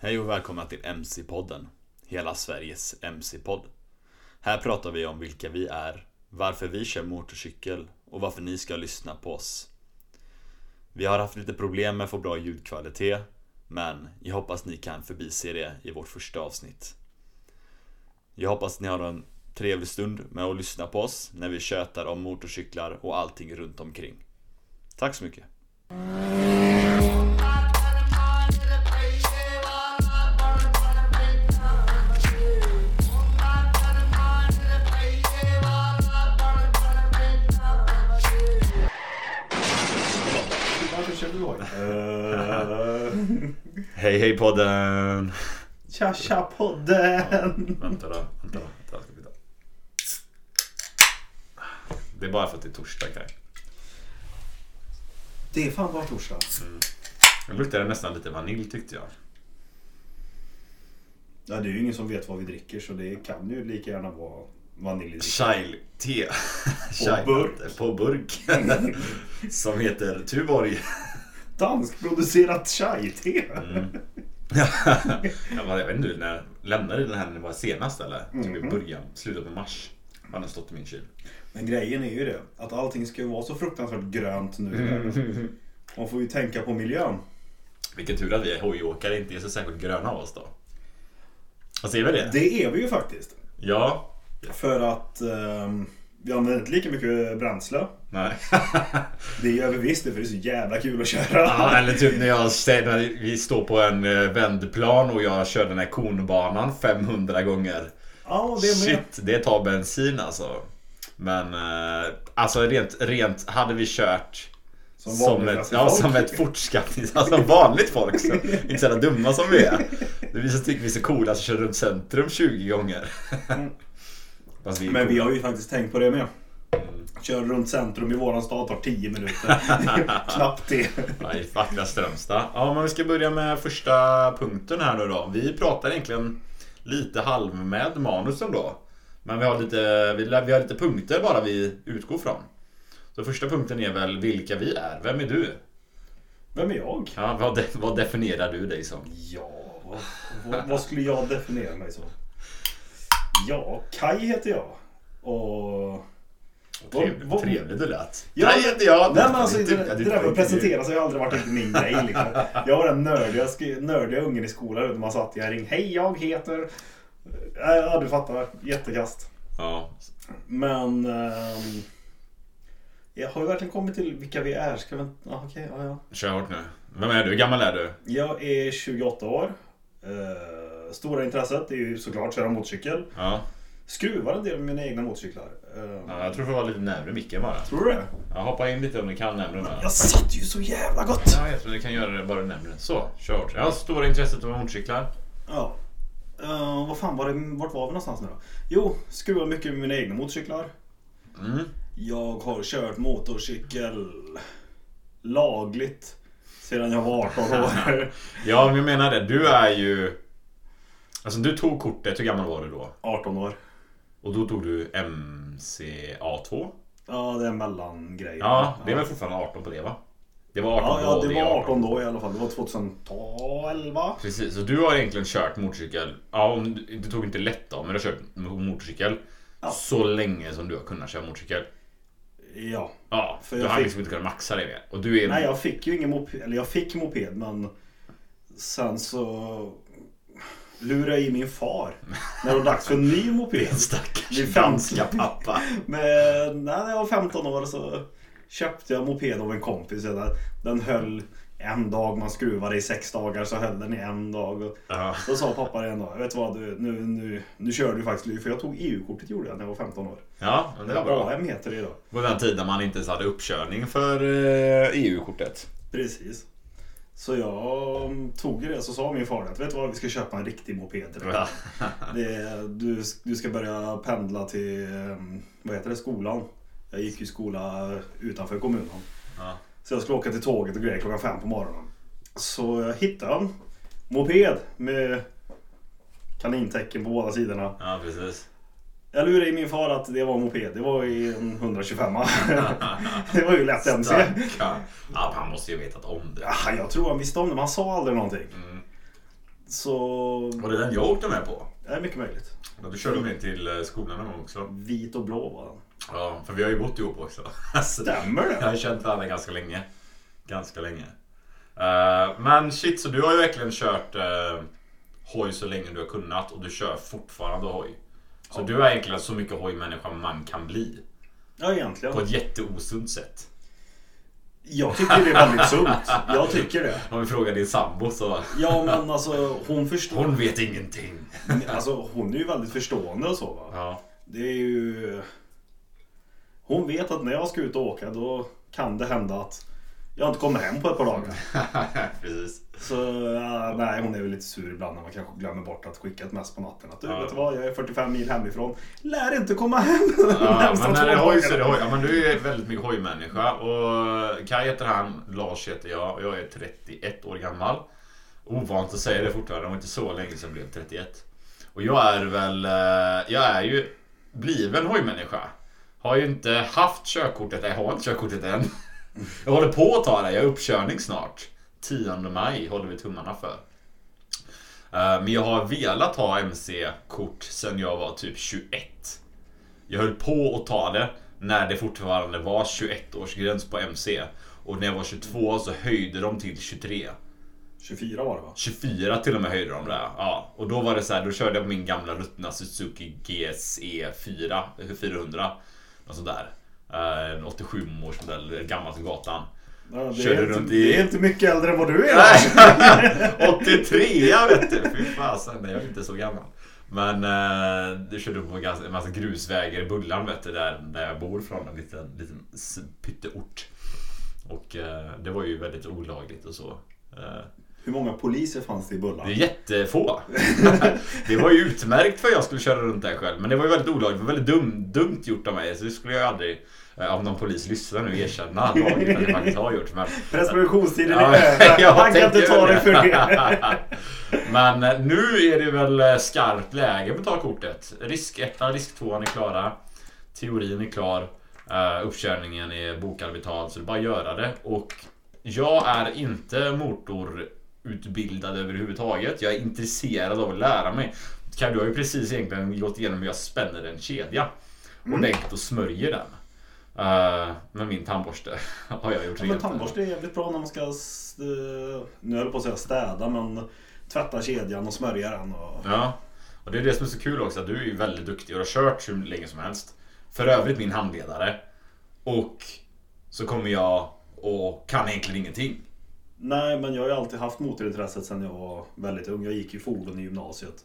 Hej och välkomna till MC-podden. Hela Sveriges MC-podd. Här pratar vi om vilka vi är, varför vi kör motorcykel och varför ni ska lyssna på oss. Vi har haft lite problem med att få bra ljudkvalitet, men jag hoppas ni kan förbise det i vårt första avsnitt. Jag hoppas ni har en trevlig stund med att lyssna på oss när vi tjötar om motorcyklar och allting runt omkring. Tack så mycket. Hej hej podden! Tja tja podden! Vänta då, vänta då. Vänta, ska vi ta. Det är bara för att det är torsdag Kaj. Det är fan bara torsdag. Det luktade nästan lite vanilj tyckte jag. Ja, det är ju ingen som vet vad vi dricker så det kan ju lika gärna vara vanilj. Chai-te. På burk. På burk. Som heter Tuborg. Danskproducerat chai-te. Mm. jag, vet inte, när lämnade den här när det var senast eller? Typ i början, slutet på mars. Har den stått i min kyl. Men grejen är ju det att allting ska ju vara så fruktansvärt grönt nu. världen. Man får ju tänka på miljön. Vilken tur att vi är hojåkare inte är så särskilt gröna av oss då. Vad säger vi det? Det är vi ju faktiskt. Ja. För att ehm, vi använder inte lika mycket bränsle. Nej. Det gör vi visst det för det är så jävla kul att köra. Ja, eller typ när jag när vi står på en eh, vändplan och jag kör den här konbanan 500 gånger. Ja, det med. Shit, det tar bensin alltså. Men eh, alltså rent, rent hade vi kört Som som ett, ja, som ett fortskaffnings... Alltså som vanligt folk. Så, inte så dumma som vi är. Vi så tycker vi är så coola att köra runt centrum 20 gånger. Fast är Men vi har ju faktiskt tänkt på det med. Kör runt centrum i våran stad tar 10 minuter. Knappt det. I vackra Strömstad. Ja, men vi ska börja med första punkten här nu då. Vi pratar egentligen lite halv med manusen då. Men vi har lite, vi, vi har lite punkter bara vi utgår från. Så första punkten är väl vilka vi är. Vem är du? Vem är jag? Ja, vad, vad definierar du dig som? Ja, vad, vad, vad skulle jag definiera mig som? Ja, Kai heter jag. Och... Trevligt, vad- trevligt du lät. Ja, Nej, inte jag. Nej men alltså det, det du där med att tänker- presentera sig har aldrig varit min grej. Liksom. Jag var den nördiga, nördiga ungen i skolan man satt i en ring. Hej jag heter... Ja du fattar, jättekast. Ja, Men... ehm, jag har ju verkligen kommit till vilka vi är. Ska vi... Ja, okej, ja, ja. kör hårt nu. Vem är du? Hur gammal är du? Jag är 28 år. Eh, stora intresset är ju såklart köra motorcykel. Ja. Skruvar en del med mina egna motorcyklar. Eh, ja jag tror du får vara lite närmare micken bara. Tror du det? Ja, hoppa in lite om du kan närmare nu. Jag satt ju så jävla gott! Ja, jag tror du kan göra det bara närmare. Så, kör. Jag har stora intresset av motorcyklar. Ja. Eh, vad fan var det, vart var vi någonstans nu då? Jo, skruvar mycket med mina egna motorcyklar. Mm. Jag har kört motorcykel lagligt sedan jag var 18 år. Ja, men jag menar det. Du är ju... Alltså du tog kortet, hur gammal var du då? 18 år. Och då tog du MCA2? Ja, det är en mellangrej. Ja, det är väl fortfarande 18 på det va? Det var 18 Ja, ja, då, det är var 18 då i alla fall. Det var 2011. Precis, så du har egentligen kört motorcykel. Ja, om du, du tog inte lätt då, men du har kört motorcykel. Ja. Så länge som du har kunnat köra motorcykel. Ja. Ja, För du jag har fick- liksom inte kunnat maxa det mer. Och du är... Nej, jag fick ju ingen moped. Eller jag fick moped, men sen så jag i min far när det var dags för en ny moped. Det Stackars danska pappa. Men när jag var 15 år så köpte jag moped av en kompis. Den, höll en dag, man skruvade i sex dagar så höll den i en dag. Och Ja. då sa pappa en dag, vet vad, du, nu, nu, nu kör du faktiskt. För jag tog EU-kortet gjorde jag när jag var 15 år. Ja, det var bra. AM heter det idag. På den tiden man inte ens hade uppkörning för eh, EU-kortet. Precis. Så jag tog det så sa min far att vet du vad, vi ska köpa en riktig moped till dig. Du, du ska börja pendla till, mm, vad heter det, skolan. Jag gick ju skola utanför kommunen. Ja. Så jag skulle åka till tåget och grejer klockan fem på morgonen. Så jag hittade en moped med kanintecken på båda sidorna. ja, precis. Jag lurade i min far att det var en moped. Det var i en 125 Det var ju lätt MC. Ja, han måste ju vetat om det. Ja, jag tror han visste om det, men han sa aldrig någonting. Mm. Så Var det den jag åkte med på? det är mycket möjligt. Ja, du körde med till eh, skolan någon gång också. Vit och blå var den. Ja, för vi har ju bott ihop också. Alltså, Stämmer Jag det? har känt varandra ganska länge. Ganska länge. Eh, men shit, så du har ju verkligen kört uh, hoj så länge du har kunnat och du kör fortfarande hoj. Så du är egentligen så mycket hojmänniska man kan bli. Ja, egentligen. På ett jätteosunt sätt. Jag tycker det är väldigt sunt. Jag tycker det. Om vi frågar din sambo så... Ja, men alltså hon förstår. Hon vet ingenting. Alltså hon är ju väldigt förstående och så va. Ja. Det är ju... Hon vet att när jag ska ut och åka då kan det hända att jag inte kommer hem på ett par dagar. Precis. Så ja, nej, hon är väl lite sur ibland när man kanske glömmer bort att skicka ett mess på natten. Att du Ja. vet du vad, jag är 45 mil hemifrån. Lär inte komma hem Ja, men när det hoj så är det hoj. Ja, men du är väldigt mycket hojmänniska. Och Kaj heter han, Lars heter jag och jag är 31 år gammal. Ovant att säga det fortfarande, det var inte så länge sedan jag blev 31. Och jag är väl, eh, jag är ju bliven hojmänniska. Har ju inte haft körkortet, jag har inte körkortet än. Jag håller på att ta det, jag är uppkörning snart. 10 maj håller vi tummarna för. Eh, Men jag har velat ha MC-kort sedan jag var typ 21. Jag höll på att ta det när det fortfarande var 21-årsgräns på MC. Och när jag var 22 så höjde de till 23. 24 var det va? 24 till och med höjde de det. Ja, och då var det så här, då körde jag på min gamla ruttna Suzuki GSE 4, 400. Något sånt där. Eh, En 87 års modell, gammalt gatan. Ja, det, Körde är inte, i- det är inte mycket äldre än vad du är. Nej, 83 vet du. Fy fasen, jag är inte så gammal. Men eh, du körde på ganska, en massa grusvägar i Bullan vet du, där, där jag bor från. En liten, liten pytteort. Och eh, det var ju väldigt olagligt och så. Eh, Hur många poliser fanns det i Bullan? det är jättefå. det var ju utmärkt för att jag skulle köra runt där själv. Men det var ju väldigt olagligt. Det var väldigt dum, dumt gjort av mig. Så det skulle jag aldrig, om någon polis lyssnar nu, erkänna att jag faktiskt har gjort. Men Preskriptionstiden är över. Han kan inte ta dig för det. Men eh, nu är det väl eh, skarpt läge på att ta kortet. Risk 1 risk 2 är klara. Teorin är klar. Uh, uppkörningen är bokad betald, så det är bara att göra det. Och jag är inte motorutbildad överhuvudtaget. Jag är intresserad av att lära mig. Kaj, du har ju precis egentligen gått igenom hur jag spänner en kedja. Ordentligt och smörjer den. Uh, med min tandborste har jag gjort Ja, men tandborste är jävligt bra när man ska, eh, nu höll jag på att säga städa, men tvätta kedjan och smörja den. Och... Ja, och det är det som är så kul också du är ju väldigt duktig och har kört hur länge som helst. För övrigt min handledare. Och så kommer jag och kan egentligen ingenting. Nej, men jag har ju alltid haft motorintresset sedan jag var väldigt ung. Jag gick ju fordon i gymnasiet.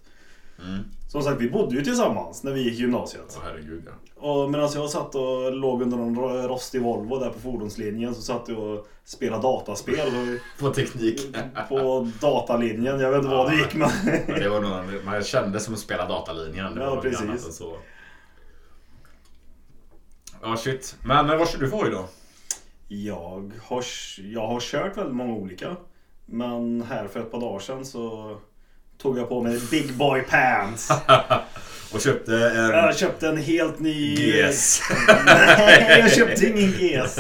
Mm. Som sagt, vi bodde ju tillsammans när vi gick gymnasiet. Åh herregud ja. Och medan jag satt och låg under någon ro- rostig Volvo där på fordonslinjen så satt jag och spelade dataspel På teknik. på datalinjen. Jag vet inte vad det gick med. Men det var nog, man kände som att spela datalinjen. Det Ja, precis. så. Ja shit. Men eh, vad kör du för hoj då? Jag har, jag har kört väldigt många olika. Men här för ett par dagar sedan så tog jag på mig Big Boy Pants. Och köpte en Jag köpte en helt ny... GS. Nej, jag köpte ingen GS.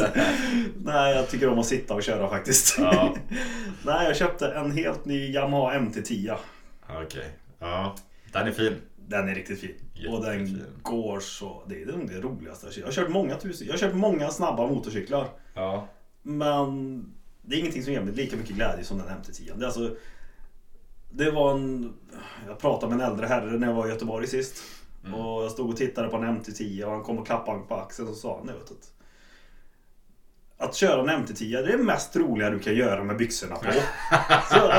Nej, jag tycker om att sitta och köra faktiskt. Ja. Nej, jag köpte en helt ny Yamaha MT-10. Okej. Ja. Den är fin. Den är riktigt fin. Och den går så... Det är det roligaste. Jag har kört många tusen... Jag har kört många snabba motorcyklar. Ja. Men det är ingenting som ger mig lika mycket glädje som den MT-10. Det, är alltså, det var en... Jag pratade med en äldre herre när jag var i Göteborg sist. Mm. Och jag stod och tittade på en MT-10 och han kom och klappade mig på axeln och sa "Nej, vet du, att- att köra en MT-10 det är det mest roliga du kan göra med byxorna på. så,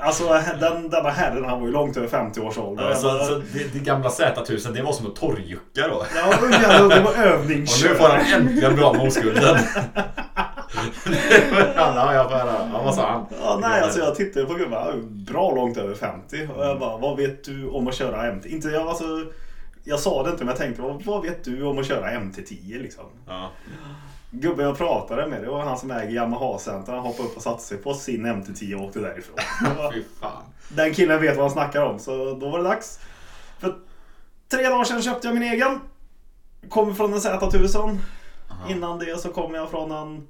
alltså den, denna herren han var ju långt över 50 års ålder. Ja, så, så det, det gamla Z1000 det var som att torrjucka då. Ja, det var Och övningskör. nu får han äntligen av med oskulden. ja, jag får höra. Ja, vad sa han? Ja, nej, alltså jag tittade på gubben, bra långt över 50. Och jag bara, vad vet du om att köra MT? Inte, jag, alltså, jag sa det inte, men jag tänkte, vad, vet du om att köra MT-10 liksom? Ja. Gubben jag pratade med, det var han som äger Yamaha Center. Han hoppade upp och satte sig på sin MT-10 och åkte därifrån. Fy fan. Den killen vet vad han snackar om, så då var det dags. För tre dagar sedan köpte jag min egen. Kommer från en Z1000. Aha. Innan det så kom jag från en...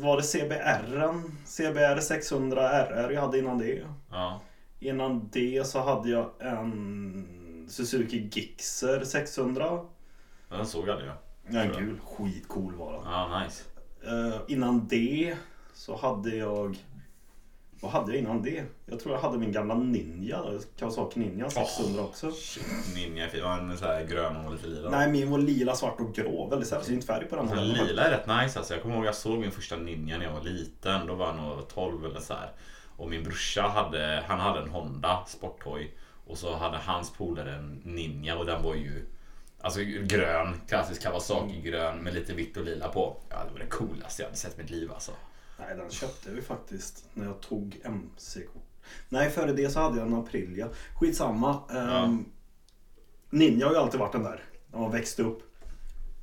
var det CBR, CBR 600 RR jag hade innan det. Ja. Innan det så hade jag en Suzuki Gixxer 600. Den såg aldrig jag. Ja, en Tror jag. gul. Skitcool var den. Ja, nice. Eh, innan det så hade jag... Vad hade jag innan det? Jag tror jag hade min gamla Ninja. Kawasaki Ninja 600 också. Shit, Ninja är fin. Ja, en så här grön och lite lila. Nej, min var lila, svart och grå. Väldigt sällsynt färg på den Den här. lila är rätt nice alltså. Jag kommer ihåg jag såg min första Ninja när jag var liten. Då var jag nog 12 eller så här. Och min brorsa hade, han hade en Honda Sporthoj. Och så hade hans polare en Ninja och den var ju Alltså grön, klassisk Kawasaki grön med lite vitt och lila på. Ja, det var det coolaste jag hade sett i mitt liv alltså. Nej, den köpte vi faktiskt när jag tog MC-kort. Nej, före det så hade jag en Aprilia. Skitsamma. Um, Ninja har ju alltid varit den där. När man växte upp.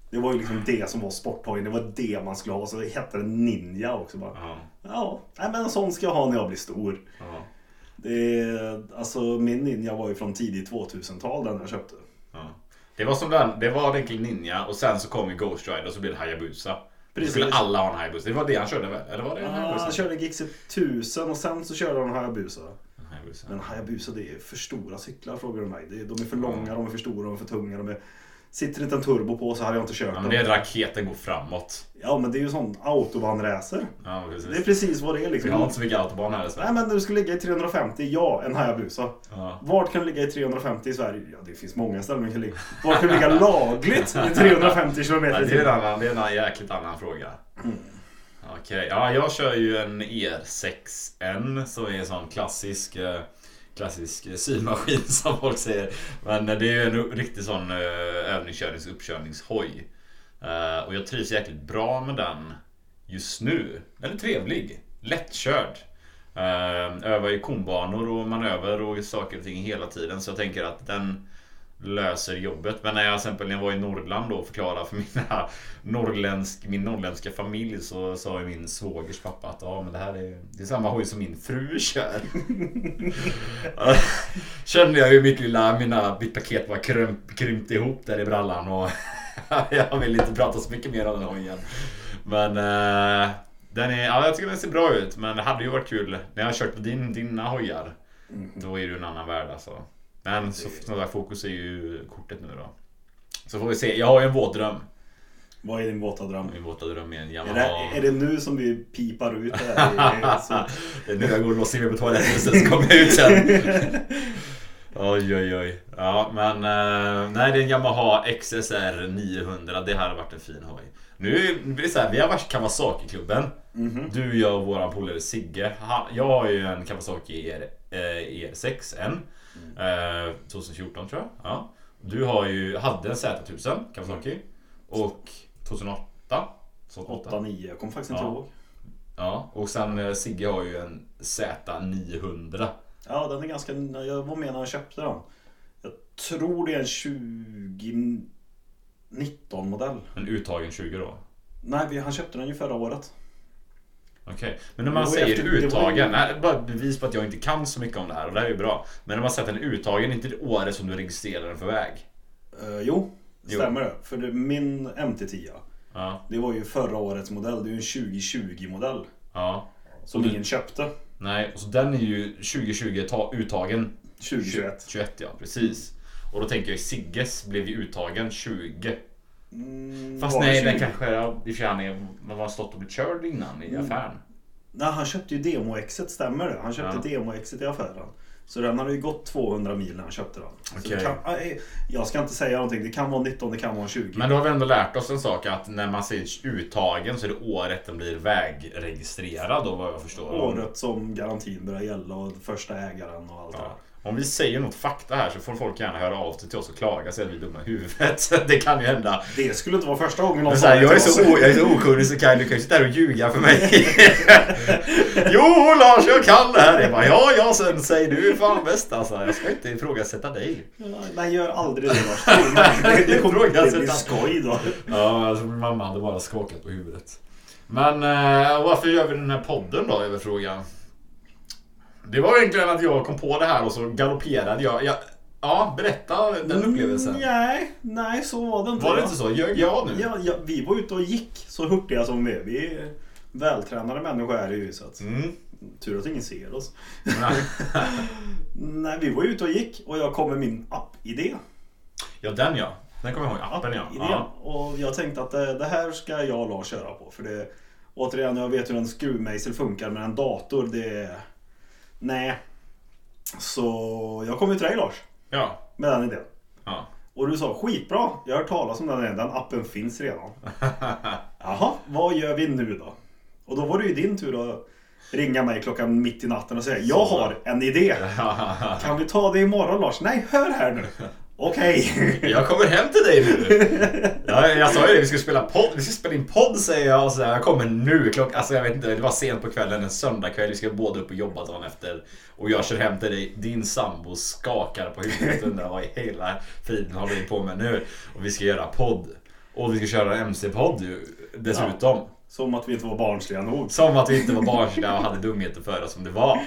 Det var ju liksom det som var sporthojen. Det var det man skulle ha. Så hette den Ninja också. Bara. Ja, Ja, nej, men en sån ska jag ha när jag blir stor. ja, Det alltså min Ninja var ju från tidigt 2000-tal den jag köpte. ja. Det var som den, det var egentligen Ninja och sen så kom ju Ghost Rider och så blev det Hayabusa. Precis. skulle alla ha en Hayabusa. Det var det han körde väl? Eller var det en Hayabusa? han körde Gixxer 1000 och sen så körde han Hayabusa. Hayabusa. Men Hayabusa det är för stora cyklar frågar du mig. De är för långa, de är för stora, de är för tunga. De är... Sitter inte en turbo på så hade jag inte kört Ja, men det är raketen går framåt. Ja men det är ju sån autobahnracer. Ja, precis. Det är precis vad det är liksom. Vi har inte så mycket autobahn här i Nej Sverige. men när du ska ligga i 350, ja en Hayabusa. Ja. Vart kan du ligga i 350 i Sverige? Ja det finns många ställen man kan ligga. Vart kan du ligga lagligt i 350 km Nej, i det är en annan, det är en annan jäkligt annan fråga. Okej, ja jag kör ju en ER6N som är en sån klassisk eh, Klassisk eh, symaskin som folk säger. Men eh, det är ju en riktig sån eh, övningskörnings uppkörningshoj. Och jag trivs jäkligt bra med den just nu. Den är trevlig. Lättkörd. Övar i konbanor och manöver och saker och ting hela tiden. Så jag tänker att den löser jobbet. Men när jag exempel när jag var i Norrland då och förklarade för mina norrländsk, min norrländska familj så sa ju min svågers pappa att ja men det här är, det är samma hoj som min fru kör. Kände jag hur mitt lilla, mina, mitt paket var krympt, krympt ihop där i brallan och jag vill inte prata så mycket mer om den hojen. Men eh, den är, ja, jag tycker den ser bra ut men det hade ju varit kul när jag har kört på din, dina hojar. Då är det ju en annan värld alltså. Men så, som sagt, fokus är ju kortet nu då. Så får vi se. Jag har ju en våt dröm. Vad är din våta dröm? Min våta dröm är en Är Yamaha. det, är det nu som vi pipar ut det här? Det är nu jag går och låser in mig på toaletten sen så kommer jag ut sen. Oj oj oj. Ja men eh, nej det är en Yamaha XSR 900. Det här har varit en fin hoj. Nu blir det så här, vi har varit Kawasaki-klubben. Mhm. Du, jag och våran polare Sigge. Han, jag har ju en Kawasaki ER, eh, ER6N. Eh, 2014 tror jag. Ja. Du har ju, hade en Z1000 Kawasaki. Och 2008. 2008. 8-9, jag kommer faktiskt inte Ja. ihåg. Ja, och sen eh, Sigge har ju en Z900. Ja, den är ganska... Jag var med när jag köpte den. Jag tror det är en 2019 modell. En uttagen 20 då. Nej, han köpte den ju förra året. Okej, men när man Det var säger efter- det var ju- uttagen, bara bevis på att jag inte kan så mycket om det här och det här är ju bra. Men när man säger att den är uttagen, inte det året som du registrerar den för väg. Uh, jo, Jo. stämmer det. För det, min MT-10, Ja, det var ju förra årets modell. Det är ju en 2020-modell. ja. Som Och du- ingen köpte. Nej, och så den är ju 2020 ta, uttagen 2021. 21 ja, precis. Och då tänker jag Sigges blev ju uttagen 20. Mm, Fast var det nej, 20? den kanske, ja, i och för sig han är, man har stått och blivit körd innan i Mm. affären. Nej, han köpte ju demo-exet, stämmer det? Han köpte demo-exet i affären. Så den hade ju gått 200 mil när han köpte den. Det kan, nej, jag ska inte säga någonting. Det kan vara 19, det kan vara 20. Men då har vi ändå lärt oss en sak att när man säger uttagen så är det året den blir vägregistrerad då vad jag förstår. Året som garantin börjar gälla och första ägaren och allt det Ja. där. Om vi säger något fakta här så får folk gärna höra av sig till oss och klaga sig att vi är dumma i huvudet. Det kan ju hända. Det skulle inte vara första gången någon så det jag, är så jag är så okunnig så kan du kan ju sitta här och ljuga för mig. jo Lars, jag kan det här. Jag bara, ja, ja, sen säger du är fan bäst alltså. Jag ska inte ifrågasätta dig. Nej, gör aldrig det Lars. Det, kommer, det blir skoj då. Ja, alltså min mamma hade bara skakat på huvudet. Men eh, varför gör vi den här podden då, är väl frågan. Det var egentligen att jag kom på det här och så galopperade jag. jag ja, berätta den upplevelsen. Mm, nej, nej, så var det inte. Var det inte så? Ljög jag nu? Ja, ja, vi var ute och gick så hurtiga som vi är. Vi Vältränade människor är ju så att Mm. tur att ingen ser oss. Nej, vi var ute och gick och jag kom med min app-idé. ja, den ja. Den kommer jag ihåg. Appen ja. Ja. Och jag tänkte att det, det här ska jag och Lars köra på. För det, återigen, jag vet hur en skruvmejsel funkar men en dator det... Nej. Så jag kom ju till dig Lars. Ja. Med den idén. ja. Och du sa skitbra, jag har hört talas om den. Den appen finns redan. Jaha, vad gör vi nu då? Och då var det ju din tur att ringa mig klockan mitt i natten och säga Jag har en idé. Kan vi ta det imorgon Lars? Nej, hör här nu. Okej. Jag kommer hem till dig nu. Ja, jag sa ju det, vi ska spela podd. Vi ska spela in podd säger jag och så här, jag kommer nu. Klock, alltså jag vet inte, det var sent på kvällen, en söndagkväll. Vi ska båda upp och jobba dagen efter. Och jag kör hem till dig. Din sambo skakar på huvudet och undrar vad i hela friden håller vi på med nu? Och vi ska göra podd. Och vi ska köra en MC-podd dessutom. Som att vi inte var barnsliga nog. Som att vi inte var barnsliga och hade dumheter för oss som det var.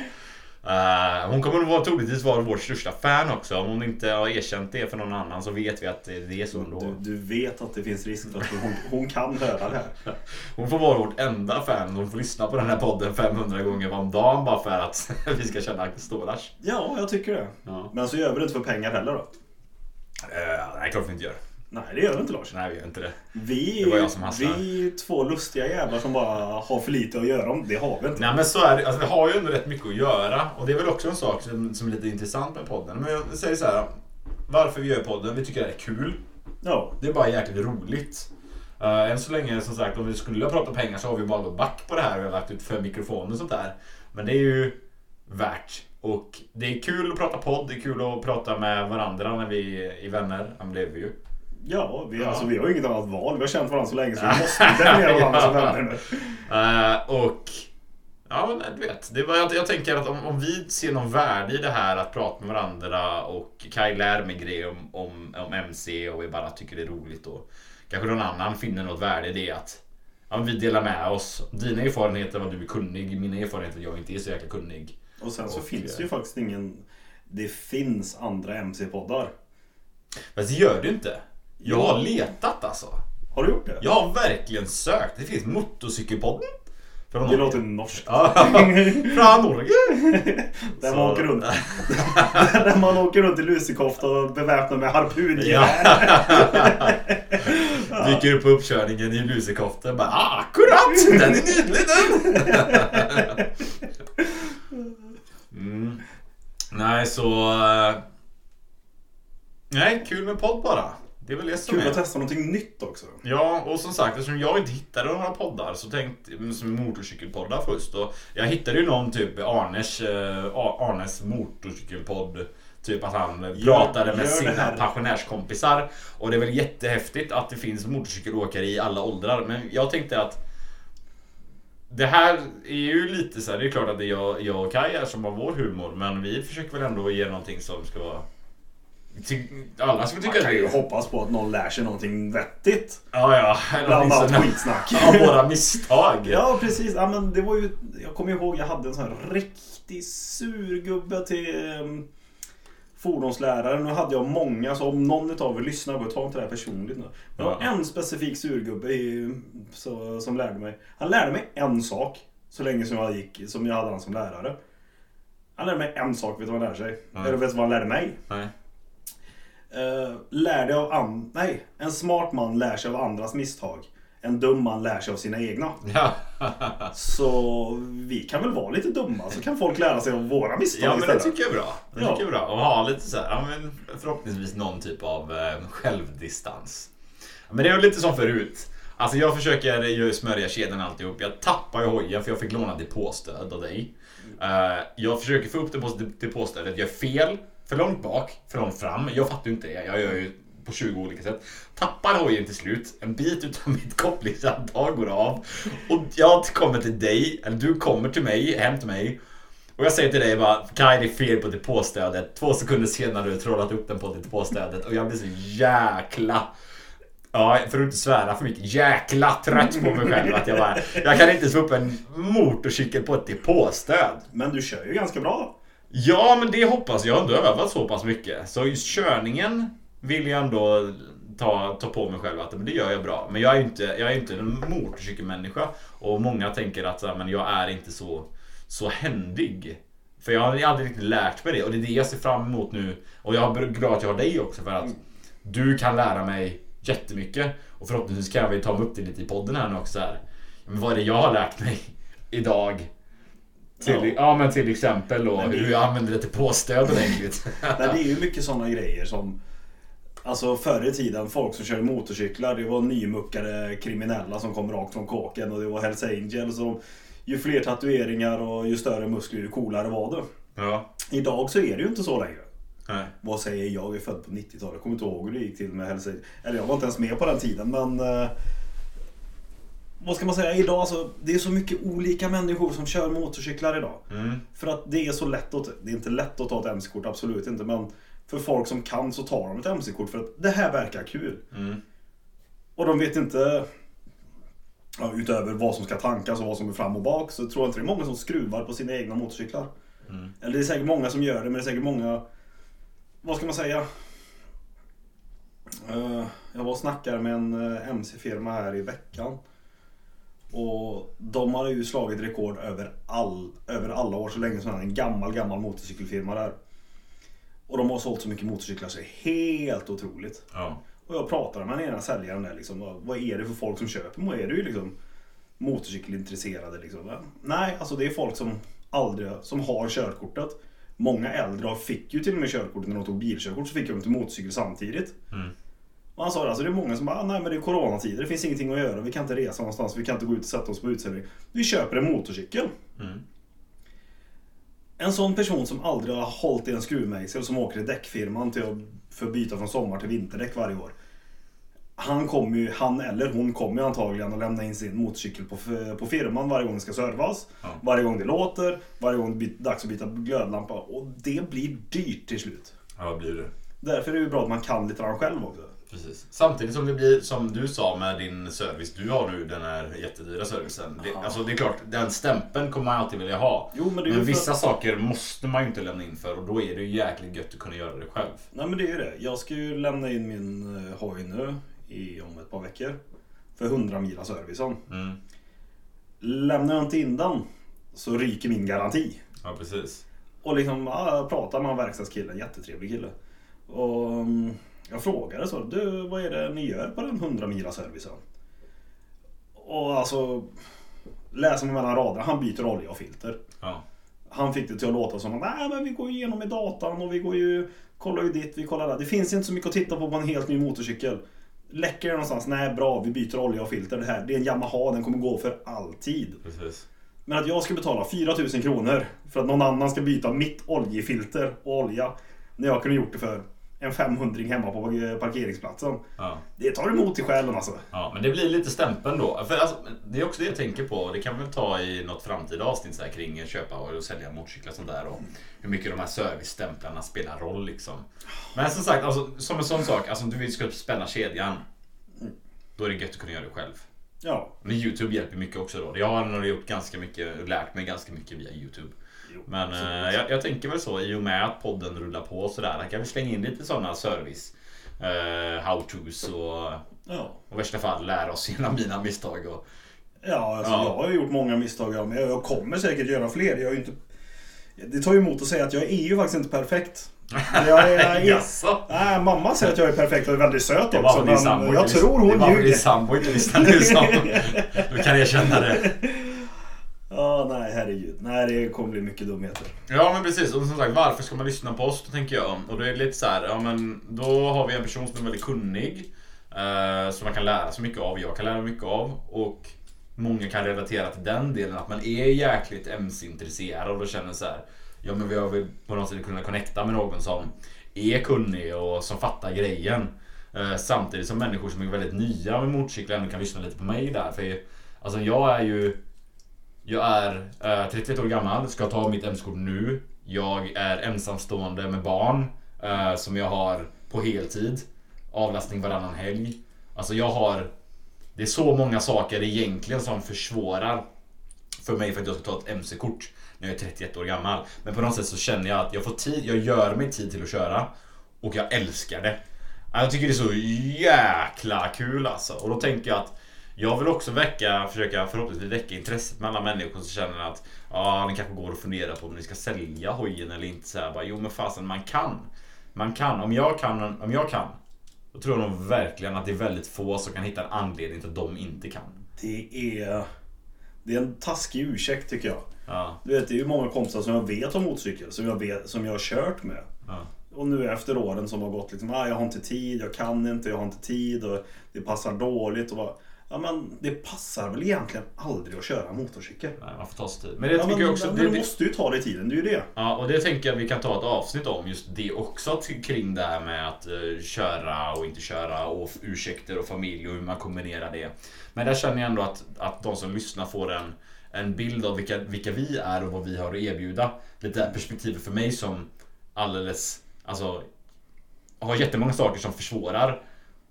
Eh, hon kommer nog troligtvis vara vårt största fan också. Om hon inte har erkänt det för någon annan så vet vi att det är så ändå. Du, du vet att det finns risk för att hon, hon kan höra det här. Hon får vara vårt enda fan. Hon får lyssna på den här podden 500 gånger om dagen bara för att vi ska känna stålars. Ja, jag tycker det. Ja. Men så gör vi det inte för pengar heller då. Uh, nej, klart vi inte gör. Nej, det gör vi inte Lars. Nej, vi gör inte det. Vi, Det var jag som hasslade. vi är två lustiga jävlar som bara har för lite att göra om. Det har vi inte. Nej men så är det. Alltså, vi har ju ändå rätt mycket att göra. Och det är väl också en sak som, som är lite intressant med podden. Men jag säger så här. Varför vi gör podden? Vi tycker det är kul. Ja, Det är bara jäkligt roligt. Uh, än så länge som sagt om vi skulle prata pengar så har vi bara gått back på det här. Vi har lagt ut för mikrofoner och sånt där. Men det är ju värt. Och det är kul att prata podd. Det är kul att prata med varandra när vi är vänner. Ja, men det är vi ju. Ja, vi, Ja. Alltså, vi har inget annat val. Vi har känt varandra så länge så vi måste definiera varandra som vänner nu. Eh, och ja, men du vet. Det var, jag, jag tänker att om, om vi ser någon värde i det här att prata med varandra och Kaj lär mig grejer om, om, om MC och vi bara tycker det är roligt och kanske någon annan finner något värde i det att ja, vi delar med oss. Dina erfarenheter vad du är kunnig, mina erfarenheter jag inte är så jäkla kunnig. Och sen så Och, finns det ju eh, faktiskt ingen... Det finns andra MC-poddar. Men det gör du inte. Jag har letat alltså. Har du gjort det? Jag har verkligen sökt. Det finns Motorcykelpodden. Från Det Norge. låter norskt. Ja, från Norge. Där man åker runt. Där man åker runt i lusekofta och beväpnad med Ja. harpungevär. Dyker upp på uppkörningen i lusekoftan bara ah, akkurat! Den är nydlig den! mm. Nej så... eh, Nej, kul med podd bara. Det är väl det som Kul är. att testa någonting nytt också. Ja, och som sagt eftersom jag inte hittade några poddar så tänkte som motorcykelpoddar först. Och jag hittade ju någon typ Arnes, eh, Arnes motorcykelpodd. Typ att han Gör- pratade med gör sina pensionärskompisar. Och det är väl jättehäftigt att det finns motorcykelåkare i alla åldrar. Men jag tänkte att det här är ju lite så här, det är klart att det är jag, jag och Kaj är som har vår humor. Men vi försöker väl ändå ge någonting som ska vara... Alla Man tycka kan det ju hoppas på att någon lär sig någonting vettigt. Ja, ja. Bland allt skitsnack. Av våra misstag. Ja, precis. Ja, men det var ju, jag kommer ihåg jag hade en sån här riktig surgubbe till um, fordonslärare. Nu hade jag många, så om någon av er lyssnar på ta inte det här personligt nu. Men Ja. en specifik surgubbe i, så, som lärde mig. Han lärde mig en sak så länge som jag gick, som jag hade han som lärare. Han lärde mig en sak, vet du vad han lärde sig? Nej. Eller vet du vad han lärde mig? Nej. Uh, lär dig av an- Nej, en smart man lär sig av andras misstag. En dum man lär sig av sina egna. Ja. Så vi kan väl vara lite dumma så kan folk lära sig av våra misstag ja, men det istället. tycker jag är bra. Det Ja. tycker jag är bra. Och ha lite så här, ja, men förhoppningsvis någon typ av eh, självdistans. Men det är lite som förut. Alltså jag försöker ju smörja kedjan alltihop. Jag tappar ju hojen för jag fick låna depåstöd av dig. Eh, jag försöker få upp det på depåstödet. Jag är fel. För långt bak, för långt fram. Jag fattar ju inte det. Jag gör ju på 20 olika sätt. Tappar hojen till slut. En bit utav mitt kopplingshandtag går av. Och jag kommer till dig, eller du kommer till mig, hem till mig. Och jag säger till dig bara, Kaj det är fel på depåstödet. Två sekunder senare har du trollat upp den på depåstödet. Och jag blir så jäkla... Ja, för att inte svära för mycket. Jäkla trött på mig själv. Att jag bara, jag kan inte få upp en motorcykel på ett depåstöd. Men du kör ju ganska bra. Ja, men det hoppas jag. Jag har ändå övat så pass mycket. Så just körningen vill jag ändå ta, ta på mig själv att men det gör jag bra. Men jag är inte, jag är inte en motorcykelmänniska. Och många tänker att så här, men jag är inte så, så händig. För jag har aldrig riktigt lärt mig det och det är det jag ser fram emot nu. Och jag är glad att jag har dig också för att du kan lära mig jättemycket. Och förhoppningsvis kan vi ta upp det lite i podden här nu också. Här. Men vad är det jag har lärt mig idag? Till, ja. Ja. men till exempel då Men hur jag använder det till påstöd ordentligt. Nej, det är ju mycket sådana grejer som Alltså förr i tiden, folk som körde motorcyklar, det var nymuckade kriminella som kom rakt från kåken och det var Hells Angels. Och ju fler tatueringar och ju större muskler, ju coolare var det. ja. Idag så är det ju inte så längre. Nej. Vad säger jag? Jag är född på 90-talet. Jag kommer inte ihåg hur det gick till med Hells Angels. Eller jag var inte ens med på den tiden men... Vad ska man säga? Idag alltså, det är så mycket olika människor som kör motorcyklar idag. Mm. För att det är så lätt att... Det är inte lätt att ta ett MC-kort, absolut inte. Men för folk som kan så tar de ett MC-kort för att det här verkar kul. Mm. Och de vet inte... Ja, utöver vad som ska tankas och vad som är fram och bak så tror jag inte det är många som skruvar på sina egna motorcyklar. Mm. Eller det är säkert många som gör det men det är säkert många... Vad ska man säga? Eh, jag var och snackade med en eh, MC-firma här i veckan. Och de hade ju slagit rekord över, all, över alla år så länge som en gammal, gammal motorcykelfirma där. Och de har sålt så mycket motorcyklar så det är helt otroligt. Ja. Och jag pratade med den ena säljaren där liksom. Vad, är det för folk som köper? Är det ju liksom motorcykelintresserade liksom? Nej, alltså det är folk som aldrig, som har körkortet. Många äldre fick ju till och med körkortet när de tog bilkörkort så fick de till motorcykel samtidigt. Mm. Och han sa det, alltså det är många som bara, "Ah, nej men det är coronatider, det finns ingenting att göra, vi kan inte resa någonstans, vi kan inte gå ut och sätta oss på utställning. Vi köper en motorcykel. Mm. En sån person som aldrig har hållit i en skruvmejsel som åker till däckfirman till att, för att byta från sommar till vinterdäck varje år. Han, kommer ju, han eller hon kommer ju antagligen att lämna in sin motorcykel på, på firman varje gång det ska servas. Ja. Varje gång det låter, varje gång det är dags att byta glödlampa. Och det blir dyrt till slut. ja, vad blir det? Därför är det ju bra att man kan lite grann själv också. Precis. Samtidigt som det blir, som du sa med din service, du har nu den här jättedyra servicen. Det, alltså det är klart, den stämpeln kommer man alltid vilja ha. Jo, men Men vissa att- saker måste man ju inte lämna in för och då är det ju jäkligt gött att kunna göra det själv. Nej men det är ju det. Jag ska ju lämna in min eh, hoj nu i, om ett par veckor. För 100 mila servicen. Mm. Lämnar jag inte in den så ryker min garanti. Ja, precis. Och liksom, ja, pratar med en verkstadskille, en jättetrevlig kille. Och mm, jag frågade så, du vad är det ni gör på den 100 mila servicen? Och alltså, läser man mellan raderna, han byter olja och filter. Ja. Han fick det till att låta som att Nej, men vi går igenom i datan och vi går ju, kollar ju dit, vi kollar där. Det finns inte så mycket att titta på på en helt ny motorcykel. Läcker det någonstans? Nej, bra, vi byter olja och filter. Det här, det är en Yamaha, den kommer gå för alltid. Precis. Men att jag ska betala 4000 kronor för att någon annan ska byta mitt oljefilter och olja. När jag kunde gjort det för en 500 hemma på parkeringsplatsen. Ja. Det tar emot i själen alltså. Ja, men det blir lite stämpeln då. För alltså, det är också det jag tänker på. Det kan vi ta i något framtida avsnitt så här, kring köpa och sälja motorcyklar och sånt där. Och hur mycket de här servicestämplarna spelar roll liksom. Men som sagt, alltså, som en sån sak. Alltså, om du vill ska spänna kedjan. Då är det gött att kunna göra det själv. Ja. Men Youtube hjälper mycket också då. Jag har gjort ganska mycket, lärt mig ganska mycket via Youtube. Men eh, jag, jag tänker väl så i och med att podden rullar på och sådär. Här kan vi slänga in lite sådana service. Eh, how-tos och, Ja. och i värsta fall lära oss genom mina misstag. Och, Ja, alltså Ja. jag har gjort många misstag jag med. Jag kommer säkert göra fler. Jag är inte... Det tar ju emot att säga att jag är ju faktiskt inte perfekt. Jag jag är... Jaså? Nej, mamma säger att jag är perfekt och är väldigt söt Det var också. din Men jag tror Det hon var för din ljuger. sambo inte lyssnade nu sa Du kan erkänna det. Ja, nej herregud. Nej, det kommer bli mycket dumheter. Ja men precis, och som sagt varför ska man lyssna på oss? Då tänker jag. Och då är det lite så här, ja men då har vi en person som är väldigt kunnig. Eh, som man kan lära sig mycket av, jag kan lära mig mycket av. Och många kan relatera till den delen, att man är jäkligt MC-intresserad och känner så här. Ja men vi har väl på något sätt kunnat connecta med någon som är kunnig och som fattar grejen. Eh, samtidigt som människor som är väldigt nya med motorcyklar ändå kan lyssna lite på mig där. För alltså jag är ju jag är eh, 31 år gammal, ska ta mitt MC-kort nu. Jag är ensamstående med barn eh, som jag har på heltid. Avlastning varannan helg. Alltså jag har... Det är så många saker egentligen som försvårar för mig för att jag ska ta ett MC-kort när jag är 31 år gammal. Men på något sätt så känner jag att jag får tid, jag gör mig tid till att köra och jag älskar det. Jag tycker det är så jäkla kul alltså. Och då tänker jag att jag vill också väcka, försöka förhoppningsvis väcka intresset med alla människor som känner att ja, ni kanske går och funderar på om ni ska sälja hojen eller inte. Så här, bara, jo men fasen man kan. Man kan. Om jag kan, om jag kan. Då tror jag nog verkligen att det är väldigt få som kan hitta en anledning till att de inte kan. Det är... Det är en taskig ursäkt tycker jag. Ja, Du vet, det är ju många kompisar som jag vet har motorcykel, som jag, vet, som jag har kört med. ja. Och nu efter åren som har gått liksom, ah, jag har inte tid, jag kan inte, jag har inte tid och det passar dåligt. Och bara, ja men det passar väl egentligen aldrig att köra motorcykel. Nej, man får ta sig tid. Men det Ja, tycker men, jag också. men Det, du måste ju ta dig tiden, det är ju det. Ja, och det tänker jag vi kan ta ett avsnitt om just det också kring det här med att eh, köra och inte köra och ursäkter och familj och hur man kombinerar det. Men där känner jag ändå att, att de som lyssnar får en, en bild av vilka, vilka vi är och vad vi har att erbjuda. Lite det här perspektivet för mig som alldeles, alltså har jättemånga saker som försvårar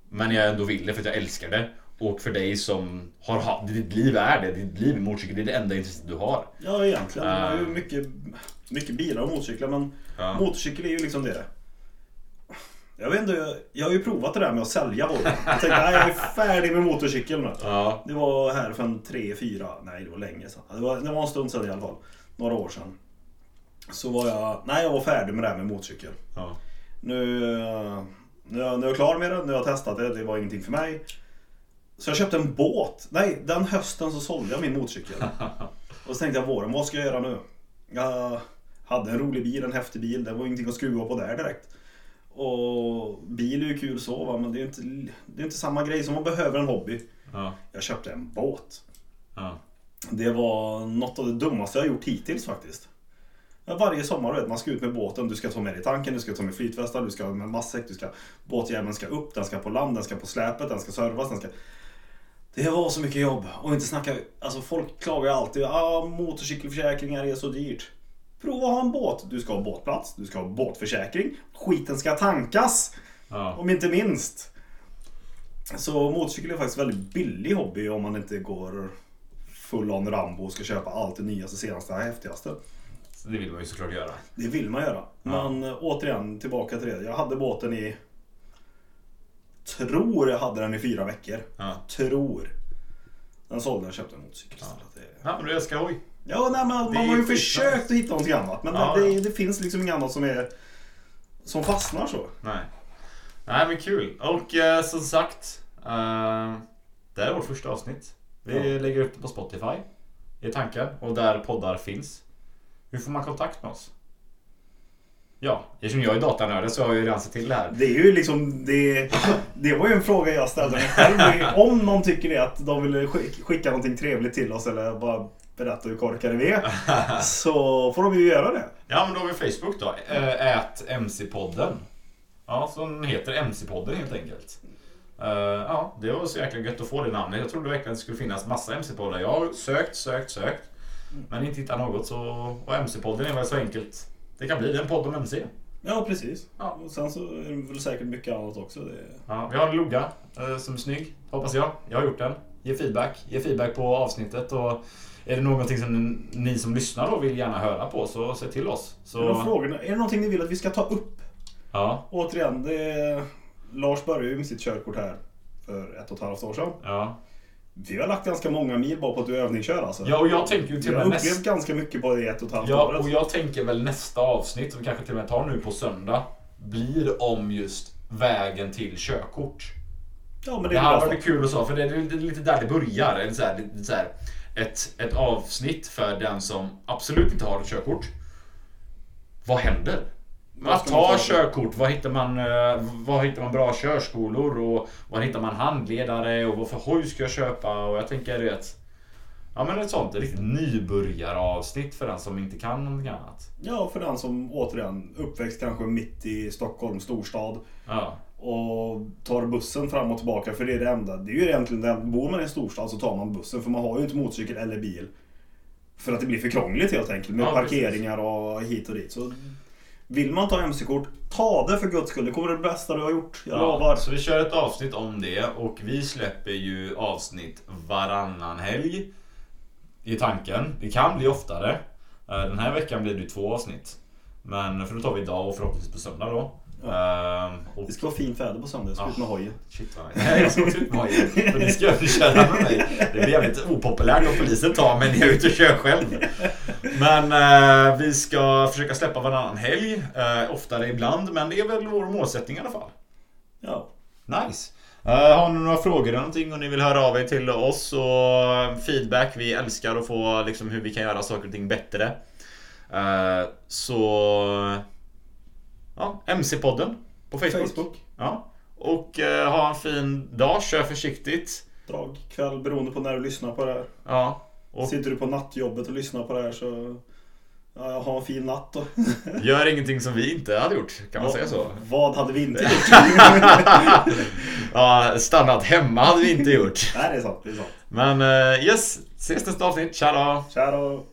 men jag ändå vill det för att jag älskar det. Och för dig som har haft, ditt liv är det, ditt liv är motorcykel, det är det enda intresset du har. Ja egentligen, det är ju Ah. mycket, mycket bilar och motorcyklar men Ja. motorcykel är ju liksom det. Jag vet inte, jag, jag har ju provat det där med att sälja hojen. Jag tänkte, nej jag är färdig med motorcykeln nu. Ja. Det var här för en tre, fyra, nej det var länge sedan. Det var, det var en stund sedan i alla fall. Några år sedan. Så var jag, nej jag var färdig med det här med motorcykel. Ja. Nu, eh, nu, jag- nu är jag klar med det, nu har jag testat det, det var ingenting för mig. Så jag köpte en båt. Nej, den hösten så sålde jag min motorcykel. Och så tänkte jag våren, vad ska jag göra nu? Jag hade en rolig bil, en häftig bil, det var ingenting att skruva på där direkt. Och bil är ju kul så va, men det är ju inte, det är inte samma grej som man behöver en hobby. Ja. Jag köpte en båt. Ja. Det var något av det dummaste jag gjort hittills faktiskt. Varje sommar vet man ska ut med båten, du ska ta med dig tanken, du ska ta med flytvästar, du ska ha med matsäck, du ska... Båtjäveln ska upp, den ska på land, den ska på släpet, den ska servas, den ska... Det var så mycket jobb. Och inte snacka... Alltså folk klagar ju alltid. Ah, motorcykelförsäkringar är så dyrt. Prova att ha en båt. Du ska ha båtplats, du ska ha båtförsäkring. Skiten ska tankas. Ja. Om inte minst. Så motorcykel är faktiskt en väldigt billig hobby om man inte går full on Rambo och ska köpa allt det nyaste, senaste, häftigaste. Så det vill man ju såklart göra. Det vill man göra. Ja. Men eh, återigen, tillbaka till det. Jag hade båten i... Tror jag hade den i fyra veckor. Ja. Tror. Den sålde jag och köpte en motorcykel Ja. Det- Ja, men du älskar hoj. Ja, nej, men Det man är har ju försökt att hitta någonting annat. Men Ja, det, det finns liksom inget annat som är... Som fastnar så. Nej. Nej, men kul. Och eh, som sagt. Eh, det här är vårt första avsnitt. Vi Ja. lägger upp det på Spotify. I tanken. Och där poddar finns. Hur får man kontakt med oss? Ja, eftersom jag är datanörd så har jag ju redan sett till det här. Det är ju liksom, det, det var ju en fråga jag ställde mig själv. Om någon tycker det att de vill skick- skicka någonting trevligt till oss eller bara berätta hur korkade vi är. Så får de ju göra det. Ja, men då har vi Facebook då. Ät MC-podden. Ja, som heter MC-podden helt enkelt. Ja, det var så jäkla gött att få det namnet. Jag trodde verkligen att det skulle finnas massa MC-poddar. Jag har sökt, sökt, sökt. Men inte hittat något. Så, och MC-podden är väl så enkelt det kan bli. En podd om MC. Ja, precis. Ja. Och sen så är det väl säkert mycket annat också. Det, Ja, vi har en logga eh, som är snygg, hoppas jag. Jag har gjort den. Ge feedback. Ge feedback på avsnittet. Och är det någonting som ni som lyssnar då vill gärna höra på så säg till oss. Är, det någon Så, frågor, är det någonting ni vill att vi ska ta upp? ja, Återigen, det, Lars började ju med sitt körkort här för ett och ett halvt år sedan. ja. Vi har lagt ganska många mil bara på att du övningskör alltså. ja, och jag tänker ju till och med upplevt nästa... ganska mycket på det ett och ett halvt Ja, året. och jag tänker väl nästa avsnitt, som vi kanske till och med tar nu på söndag, blir om just vägen till körkort. Ja, men det Det är här var det kul och så, för det är lite- där det börjar. Eller så här, så här, ett, ett avsnitt för den som absolut inte har ett körkort. Vad händer? Man ta ta? körkort, var hittar, man, eh, var hittar man bra körskolor och var hittar man handledare och vad för hoj ska jag köpa? Och jag tänker du vet, Ja men ett sånt riktigt nybörjaravsnitt för den som inte kan någonting annat. Ja, för den som återigen uppväxt kanske mitt i Stockholm storstad Ja. och tar bussen fram och tillbaka för det är det enda. Det är ju egentligen den, bor man i en storstad så tar man bussen för man har ju inte motorcykel eller bil. För att det blir för krångligt helt enkelt med Ja, parkeringar och hit och dit. Så vill man ta MC-kort, ta det för guds skull. Det kommer det bästa du har gjort. Jag lovar. Så vi kör ett avsnitt om det och vi släpper ju avsnitt varannan helg. I tanken. Det kan bli oftare. Eh, den här veckan blir det ju två avsnitt. Men för då tar vi idag och förhoppningsvis på söndag då. Och Det ska vara fint väder på söndag. Jag ska ut med hojen. Shit vad nice. Nej, jag ska inte ut med hojen. Men ni ska köra med mig. Det blir jävligt opopulärt om polisen tar mig när jag är ute och kör själv. Men eh, vi ska försöka släppa varannan helg. Eh, oftare ibland, men det är väl vår målsättning i alla fall. Ja. Nice. Eh, har ni några frågor eller någonting och ni vill höra av er till oss och feedback. Vi älskar att få liksom, hur vi kan göra saker och ting bättre. Eh, så... Ja, MC-podden på Facebook. Facebook. Ja. Och eh, ha en fin dag, kör försiktigt. Dag, kväll beroende på när du lyssnar på det här. Ja. Och Sitter du på nattjobbet och lyssnar på det här så... Ja, ha en fin natt då. gör ingenting som vi inte hade gjort, kan man säga så? Vad hade vi inte gjort? ja, stannat hemma hade vi inte gjort. Nej, det är sant. Det är sant. Men eh, yes, ses nästa avsnitt. Tja då! Tja då.